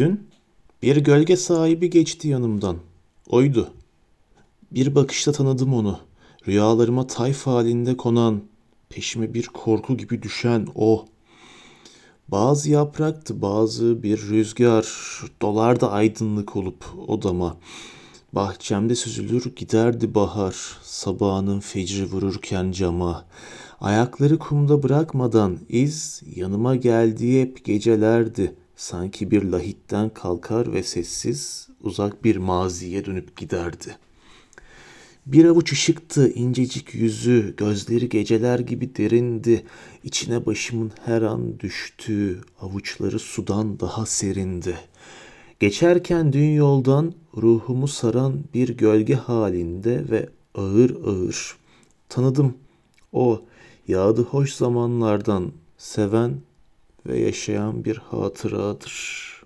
Dün bir gölge sahibi geçti yanımdan. Oydu. Bir bakışta tanıdım onu. Rüyalarıma tayf halinde konan, peşime bir korku gibi düşen o. Bazı yapraktı, bazı bir rüzgar, dolar da aydınlık olup odama. Bahçemde süzülür giderdi bahar, sabahının fecri vururken cama. Ayakları kumda bırakmadan iz yanıma geldiği hep gecelerdi. Sanki bir lahitten kalkar ve sessiz uzak bir maziye dönüp giderdi. Bir avuç ışıktı incecik yüzü, gözleri geceler gibi derindi. İçine başımın her an düştüğü avuçları sudan daha serindi. Geçerken dün yoldan ruhumu saran bir gölge halinde ve ağır ağır. Tanıdım o yağdı hoş zamanlardan seven ve yaşayan bir hatıradır.''